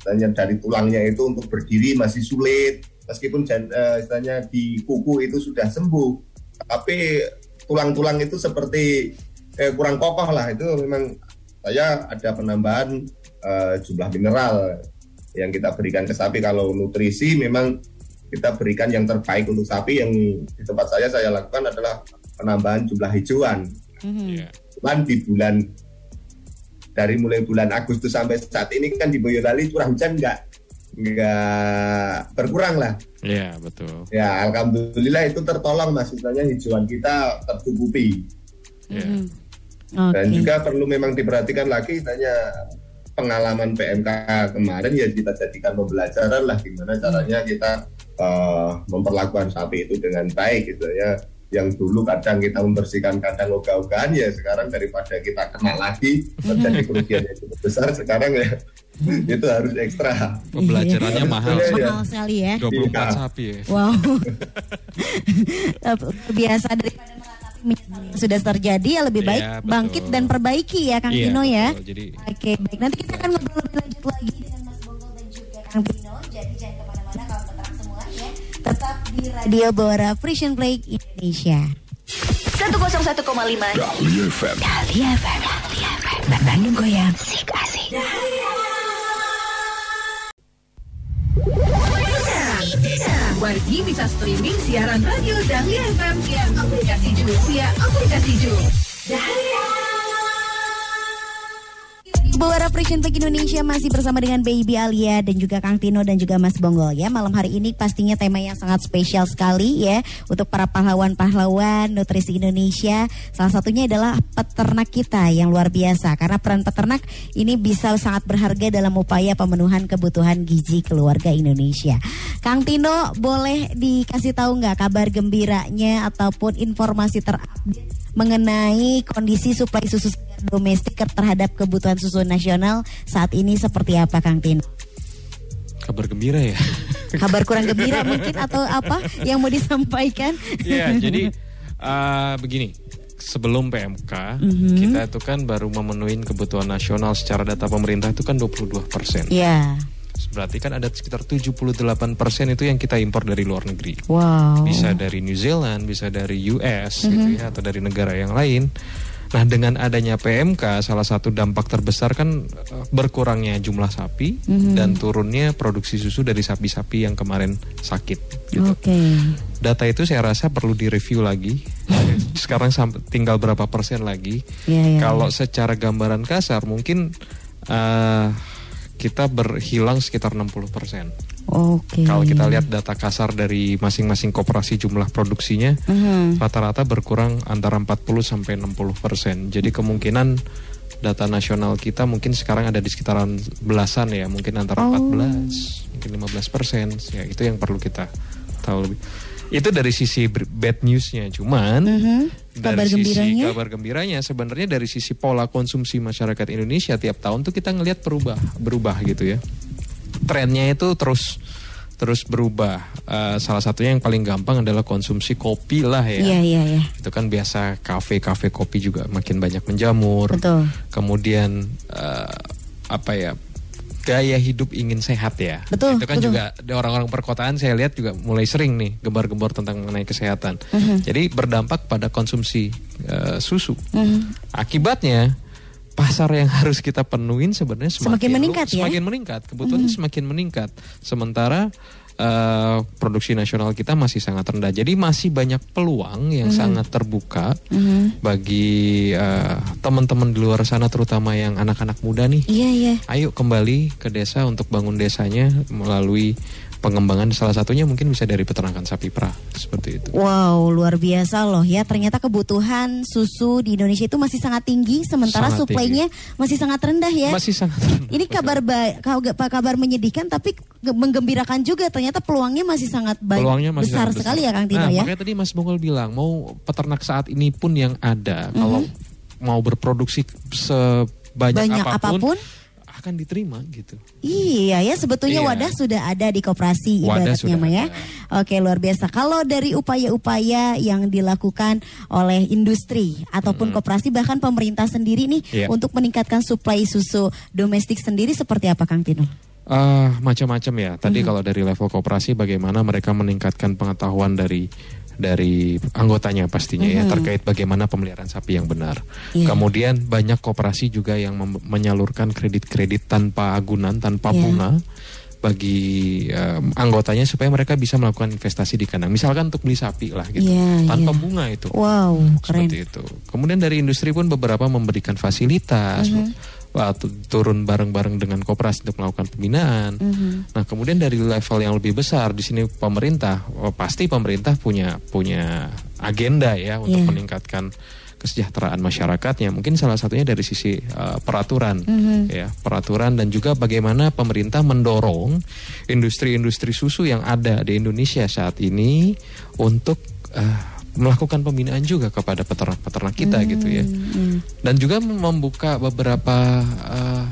istilahnya dari tulangnya itu untuk berdiri masih sulit. Meskipun eh, istilahnya di kuku itu sudah sembuh tapi tulang-tulang itu seperti eh, kurang kokoh lah. Itu memang saya ada penambahan eh, jumlah mineral yang kita berikan ke sapi. Kalau nutrisi memang kita berikan yang terbaik untuk sapi yang di tempat saya saya lakukan adalah penambahan jumlah hijauan Iya. cuman di bulan dari mulai bulan Agustus sampai saat ini kan di Boyolali curah hujan nggak nggak berkurang lah Iya betul. ya alhamdulillah itu tertolong mas istilahnya hijauan kita tercukupi Iya. Hmm. Oke. dan juga perlu memang diperhatikan lagi tanya pengalaman PMK kemarin ya kita jadikan pembelajaran lah gimana caranya kita eh, memperlakukan sapi itu dengan baik gitu ya yang dulu kadang kita membersihkan kadang ogah-ogahan ya sekarang daripada kita kena lagi terjadi kerugian yang cukup besar sekarang ya itu harus ekstra Pembelajarannya mahal. Iya. Mahal sekali ya. 24 Iya. sapi ya. Wow. Biasa daripada yang sudah terjadi ya lebih baik Iya, betul. bangkit dan perbaiki ya Kang Iya, Tino ya. betul. Jadi- Oke, baik. Nanti kita akan ngobrol lebih lanjut lagi dengan Mas Bonggol dan juga Kang Tino. Di Radio Bora Frisian Play Indonesia. 101,5 Dahlia FM. Dahlia FM Dahlia FM Bandung Goyang. Asik asik. Wargi bisa streaming siaran radio Dahlia FM via aplikasi Ju via aplikasi Ju. Bora Frisian Play Indonesia masih bersama dengan Baby Alia dan juga Kang Tino dan juga Mas Bonggol ya. Malam hari ini pastinya tema yang sangat spesial sekali ya untuk para pahlawan-pahlawan nutrisi Indonesia. Salah satunya adalah peternak kita yang luar biasa karena peran peternak ini bisa sangat berharga dalam upaya pemenuhan kebutuhan gizi keluarga Indonesia. Kang Tino boleh dikasih tahu nggak kabar gembiranya ataupun informasi terupdate mengenai kondisi suplai susu domestik terhadap kebutuhan susu nasional saat ini seperti apa Kang Tino? Kabar gembira ya. Kabar kurang gembira mungkin atau apa yang mau disampaikan? Iya, jadi eh, begini. Sebelum PMK, Mhm. kita itu kan baru memenuhi kebutuhan nasional secara data pemerintah itu kan 22 persen. Ya, Berarti kan ada sekitar 78 persen itu yang kita impor dari luar negeri. wow. Bisa dari New Zealand, bisa dari US gitu ya, atau dari negara yang lain. Nah dengan adanya PMK, salah satu dampak terbesar kan eh, berkurangnya jumlah sapi dan turunnya produksi susu dari sapi-sapi yang kemarin sakit. Gitu. Oke. Data itu saya rasa perlu direview lagi. Sekarang tinggal berapa persen lagi? Iya, iya. Kalau secara gambaran kasar mungkin eh, kita berhilang sekitar 60 persen. Oke. Kalau kita lihat data kasar dari masing-masing koperasi jumlah produksinya, Mhm. rata-rata berkurang antara 40 sampai 60 persen. Jadi kemungkinan data nasional kita mungkin sekarang ada di sekitaran belasan ya, mungkin antara Oh. 14, mungkin 15 persen. Ya itu yang perlu kita tahu lebih. Itu dari sisi bad newsnya, cuman dari Kabar sisi gembiranya? kabar gembiranya sebenarnya dari sisi pola konsumsi masyarakat Indonesia tiap tahun tuh kita ngelihat berubah berubah gitu ya trennya itu terus terus berubah Eh, salah satunya yang paling gampang adalah konsumsi kopi lah ya Iya, iya, iya. itu kan biasa kafe kafe kopi juga makin banyak menjamur Betul. kemudian eh, apa ya gaya hidup ingin sehat ya Betul, itu kan betul. juga di orang-orang perkotaan saya lihat juga mulai sering nih gembar-gembor tentang mengenai kesehatan Mhm. jadi berdampak pada konsumsi eh, susu Mhm. akibatnya pasar yang harus kita penuhin sebenarnya semakin, Semakin meningkat ya? semakin meningkat kebutuhannya Mhm. semakin meningkat sementara eh, produksi nasional kita masih sangat rendah jadi masih banyak peluang yang Mhm. sangat terbuka Mhm. bagi eh, teman-teman di luar sana terutama yang anak-anak muda nih Iya, iya. ayo kembali ke desa untuk bangun desanya melalui pengembangan salah satunya mungkin bisa dari peternakan sapi perah seperti itu Wow, luar biasa loh ya. Ternyata kebutuhan susu di Indonesia itu masih sangat tinggi, sementara suplainya masih sangat rendah ya. masih sangat Ini kabar ba- kabar, kabar menyedihkan, tapi menggembirakan juga. Ternyata peluangnya masih sangat baik, peluangnya masih besar sangat sekali ya, Kang Tino nah, ya. makanya tadi Mas Bungul bilang mau peternak saat ini pun yang ada Mhm. kalau mau berproduksi sebanyak Banyak apa pun, apa pun. akan diterima gitu. Iya ya, sebetulnya Iya. wadah sudah ada di koperasi Wadah ibaratnya mah ya. Oke, luar biasa. Kalau dari upaya-upaya yang dilakukan oleh industri ataupun koperasi bahkan pemerintah sendiri nih Iya. untuk meningkatkan suplai susu domestik sendiri seperti apa Kang Tino? Ah, macam-macam ya. Tadi Mhm. kalau dari level koperasi bagaimana mereka meningkatkan pengetahuan dari dari anggotanya pastinya ya Mhm. terkait bagaimana pemeliharaan sapi yang benar. Iya. Kemudian banyak koperasi juga yang menyalurkan kredit-kredit tanpa agunan, tanpa Iya. bunga bagi em, anggotanya supaya mereka bisa melakukan investasi di kandang. Misalkan untuk beli sapi lah gitu. Iya, tanpa iya. bunga itu. Wow, keren. Seperti itu. Kemudian dari industri pun beberapa memberikan fasilitas, wah, tu- turun bareng-bareng dengan koperasi untuk melakukan pembinaan. Mhm. Nah, kemudian dari level yang lebih besar di sini pemerintah, oh, pasti pemerintah punya punya agenda ya untuk Iya. meningkatkan kesejahteraan masyarakatnya. Mungkin salah satunya dari sisi uh, peraturan, Mhm. ya peraturan dan juga bagaimana pemerintah mendorong industri-industri susu yang ada di Indonesia saat ini untuk uh, melakukan pembinaan juga kepada peternak-peternak kita gitu ya Hmm. dan juga membuka beberapa uh,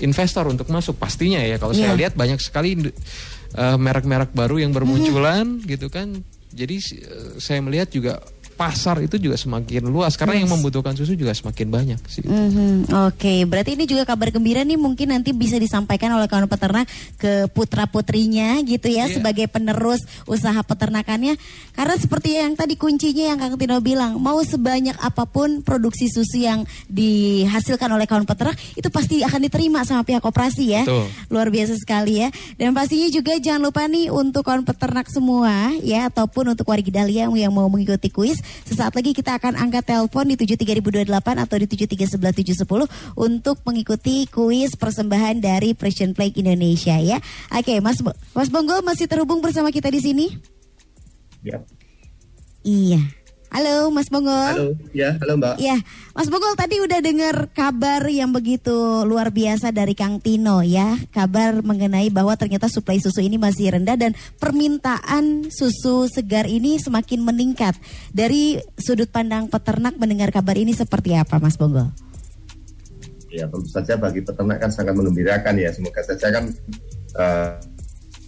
investor untuk masuk pastinya ya kalau saya Iya. lihat banyak sekali uh, merek-merek baru yang bermunculan gitu kan jadi uh, saya melihat juga pasar itu juga semakin luas karena yang membutuhkan susu juga semakin banyak sih Mhm, Oke, berarti ini juga kabar gembira nih mungkin nanti bisa disampaikan oleh kawan peternak ke putra putrinya gitu ya Iya. sebagai penerus usaha peternakannya. Karena seperti yang tadi kuncinya yang Kang Tino bilang, mau sebanyak apa pun produksi susu yang dihasilkan oleh kawan peternak itu pasti akan diterima sama pihak koperasi ya. Betul. Luar biasa sekali ya. Dan pastinya juga jangan lupa nih untuk kawan peternak semua ya ataupun untuk warga Dahlia yang mau mengikuti kuis. Sesaat lagi kita akan angkat telepon di 73028 atau di 7311710 untuk mengikuti kuis persembahan dari Precision Play Indonesia ya. Oke, Mas Bo- Mas Bongo masih terhubung bersama kita di sini? Ya. Iya. Halo Mas Bongo. Halo, ya, halo Mbak. Ya, Mas Bogol tadi udah dengar kabar yang begitu luar biasa dari Kang Tino ya. Kabar mengenai bahwa ternyata suplai susu ini masih rendah dan permintaan susu segar ini semakin meningkat. Dari sudut pandang peternak mendengar kabar ini seperti apa Mas Bogol? Ya tentu saja bagi peternak kan sangat mengembirakan ya. Semoga saja kan eh,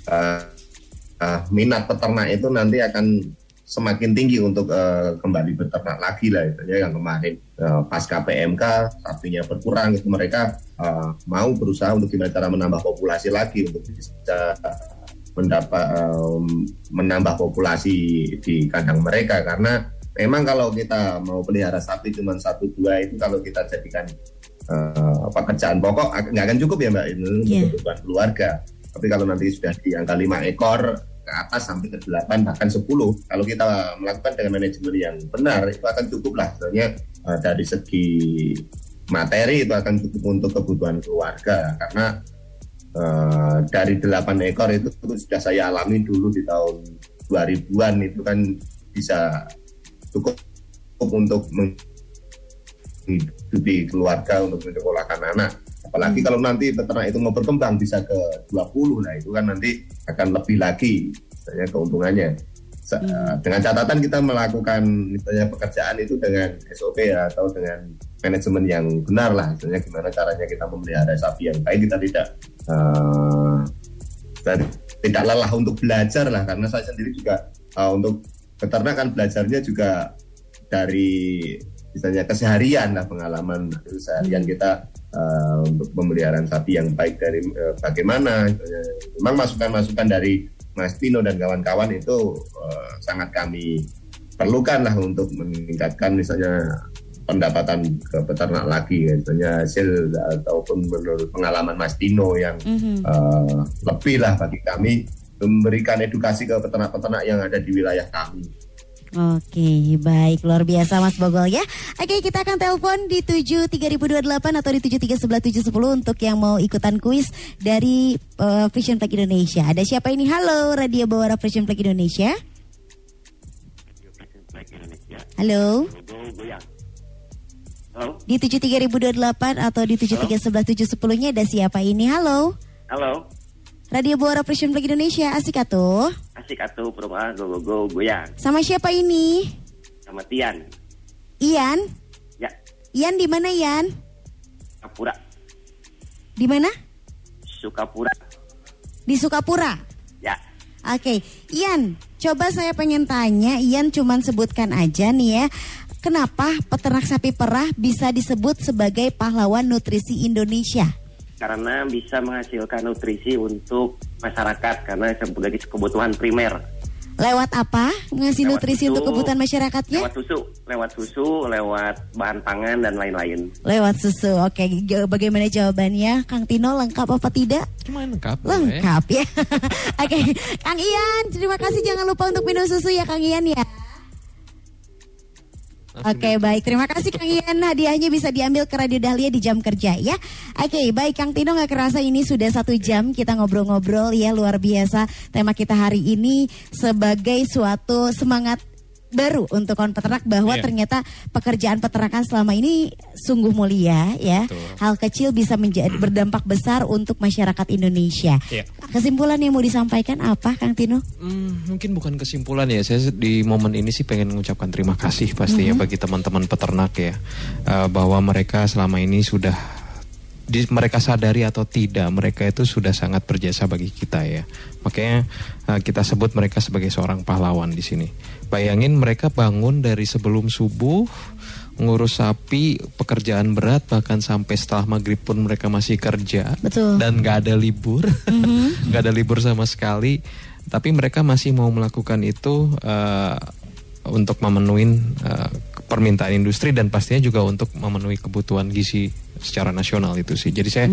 eh, eh, minat peternak itu nanti akan semakin tinggi untuk eh, kembali beternak lagi lah itu ya yang kemarin. Eh, pasca PMK sapinya berkurang itu mereka eh, mau berusaha untuk gimana cara menambah populasi lagi untuk bisa mendapat eh, menambah populasi di kandang mereka. Karena memang kalau kita mau pelihara sapi cuma satu dua itu kalau kita jadikan eh, pekerjaan pokok nggak akan cukup ya mbak. Itu untuk Iya. kebutuhan keluarga. Tapi kalau nanti sudah di angka lima ekor ke atas sampai ke 8 bahkan 10 kalau kita melakukan dengan manajemen yang benar itu akan cukup lah. Sebenarnya eh, dari segi materi itu akan cukup untuk kebutuhan keluarga. Karena eh, dari delapan ekor itu, itu sudah saya alami dulu di tahun 2000-an itu kan bisa cukup untuk menghidupi keluarga untuk menyekolahkan anak apalagi kalau nanti peternak itu mau berkembang bisa ke 20 nah itu kan nanti akan lebih lagi misalnya keuntungannya. Sa- dengan catatan kita melakukan misalnya pekerjaan itu dengan SOP ya, atau dengan manajemen yang benar lah misalnya gimana caranya kita memelihara sapi yang baik kita tidak eh, dan tidak lelah untuk belajar lah. Karena saya sendiri juga eh, untuk peternak kan belajarnya juga dari misalnya keseharian lah pengalaman keseharian kita untuk pemeliharaan sapi yang baik dari eh, bagaimana memang masukan-masukan dari Mas Tino dan kawan-kawan itu eh, sangat kami perlukan lah untuk meningkatkan misalnya pendapatan ke peternak lagi ya. misalnya hasil ataupun menurut pengalaman Mas Tino yang Mhm. eh, lebih lah bagi kami memberikan edukasi ke peternak-peternak yang ada di wilayah kami. Oke, baik luar biasa Mas Bogol ya. Oke, kita akan telepon di 73028 atau di 7311710 untuk yang mau ikutan kuis dari eh, Vision Flag Indonesia. Ada siapa ini? Halo, Radio Bawara Vision Flag Indonesia. Halo. Halo, Di 73028 atau di 7311710-nya ada siapa ini? Halo. halo, Radio Bawara Vision Flag Indonesia, asik atuh. asik atuh perumahan go go go goyang Sama siapa ini? sama Tian. Ian. Ya, Ian di mana Ian? Sukapura, Di mana? Sukapura. Di Sukapura. Ya, Oke, Ian, coba saya pengen tanya, Ian cuman sebutkan aja nih ya, kenapa peternak sapi perah bisa disebut sebagai pahlawan nutrisi Indonesia? Karena bisa menghasilkan nutrisi untuk masyarakat karena sebagai kebutuhan primer. Lewat apa? Ngasih Lewat nutrisi susu, untuk kebutuhan masyarakatnya? Lewat susu, lewat susu, lewat bahan pangan dan lain-lain. Lewat susu. Oke, bagaimana jawabannya? Kang Tino lengkap apa tidak? Cuman lengkap. Lengkap ya. Oke, Kang Ian, terima kasih jangan lupa untuk minum susu ya Kang Ian ya. Oke baik. Terima kasih Kang Ian. Hadiahnya bisa diambil ke Radio Dahlia di jam kerja ya. Oke baik Kang Tino. Nggak kerasa ini sudah satu jam kita ngobrol-ngobrol ya. Luar biasa Tema kita hari ini sebagai suatu semangat baru untuk kawan peternak bahwa Iya. ternyata pekerjaan peternakan selama ini sungguh mulia ya Betul. hal kecil bisa menjadi berdampak besar untuk masyarakat Indonesia Iya. kesimpulan yang mau disampaikan apa Kang Tino? Hmm, mungkin bukan kesimpulan ya. Saya di momen ini sih pengen mengucapkan terima kasih pasti ya bagi teman-teman peternak ya Eh, bahwa mereka selama ini sudah di, mereka sadari atau tidak mereka itu sudah sangat berjasa bagi kita ya. Makanya eh, kita sebut mereka sebagai seorang pahlawan di sini. Bayangin mereka bangun dari sebelum subuh ngurus sapi pekerjaan berat bahkan sampai setelah maghrib pun mereka masih kerja Betul. dan nggak ada libur nggak ada libur sama sekali tapi mereka masih mau melakukan itu eh, untuk memenuhi eh, permintaan industri dan pastinya juga untuk memenuhi kebutuhan gizi secara nasional itu sih jadi saya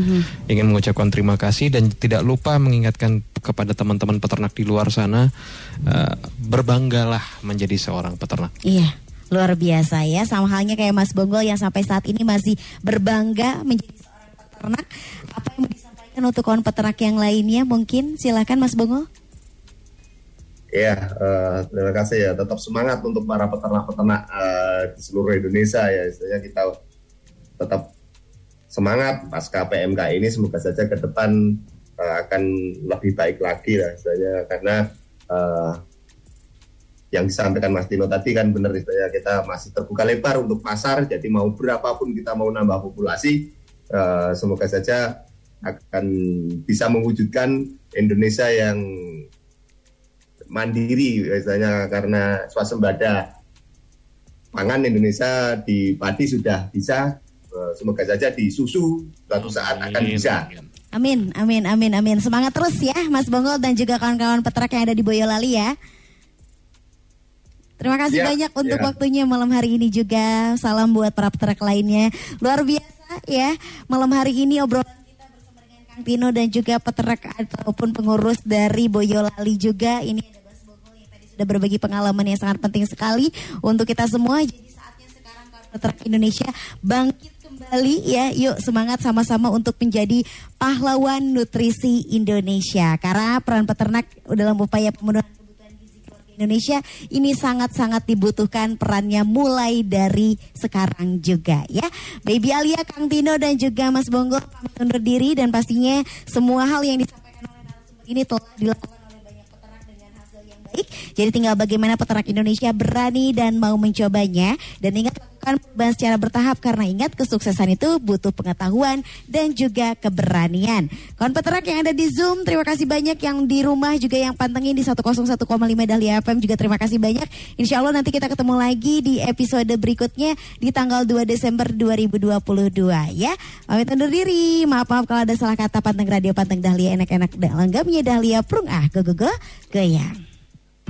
ingin mengucapkan terima kasih dan tidak lupa mengingatkan kepada teman-teman peternak di luar sana eh, berbanggalah menjadi seorang peternak Iya, luar biasa ya. Sama halnya kayak Mas Bonggol yang sampai saat ini masih berbangga menjadi seorang peternak. Apa yang mau disampaikan untuk kawan peternak yang lainnya? Mungkin silakan Mas Bonggol. Ya, eh, terima kasih ya. Tetap semangat untuk para peternak-peternak eh, di seluruh Indonesia ya. Istilahnya kita tetap semangat pasca PMK ini. Semoga saja ke depan eh, akan lebih baik lagi lah. Istilahnya karena eh, yang disampaikan Mas Tino tadi kan benar istilahnya kita masih terbuka lebar untuk pasar. Jadi mau berapapun kita mau nambah populasi, eh, semoga saja akan bisa mewujudkan Indonesia yang mandiri misalnya karena swasembada pangan Indonesia di padi sudah bisa semoga saja di susu suatu saat akan bisa Amin, amin, amin, amin. Semangat terus ya Mas Bonggol dan juga kawan-kawan peternak yang ada di Boyolali ya. Terima kasih Ya, banyak untuk ya. waktunya malam hari ini juga. Salam buat para peternak lainnya. Luar biasa ya. Malam hari ini obrolan kita bersama dengan Kang Tino dan juga peternak ataupun pengurus dari Boyolali juga. Ini ada Mas Bonggol yang tadi sudah berbagi pengalaman yang sangat penting sekali untuk kita semua. Jadi saatnya sekarang para peternak Indonesia bangkit kembali ya. Yuk semangat sama-sama untuk menjadi pahlawan nutrisi Indonesia. Karena peran peternak dalam upaya pemenuhan Indonesia ini sangat-sangat dibutuhkan perannya mulai dari sekarang juga ya. Baby Alia, Kang Tino dan juga Mas Bongo pamit undur diri dan pastinya semua hal yang disampaikan oleh ini telah dilakukan oleh banyak peternak dengan hasil yang baik. Jadi tinggal bagaimana peternak Indonesia berani dan mau mencobanya dan ingat lakukan perubahan secara bertahap karena ingat kesuksesan itu butuh pengetahuan dan juga keberanian. Kawan peternak yang ada di Zoom, terima kasih banyak yang di rumah juga yang pantengin di 101,5 Dahlia FM juga terima kasih banyak. Insya Allah nanti kita ketemu lagi di episode berikutnya di tanggal 2 Desember 2022 ya. Pamit undur diri. Maaf maaf kalau ada salah kata panteng radio panteng Dahlia enak-enak langgamnya Dahlia prung ah go go go goyang.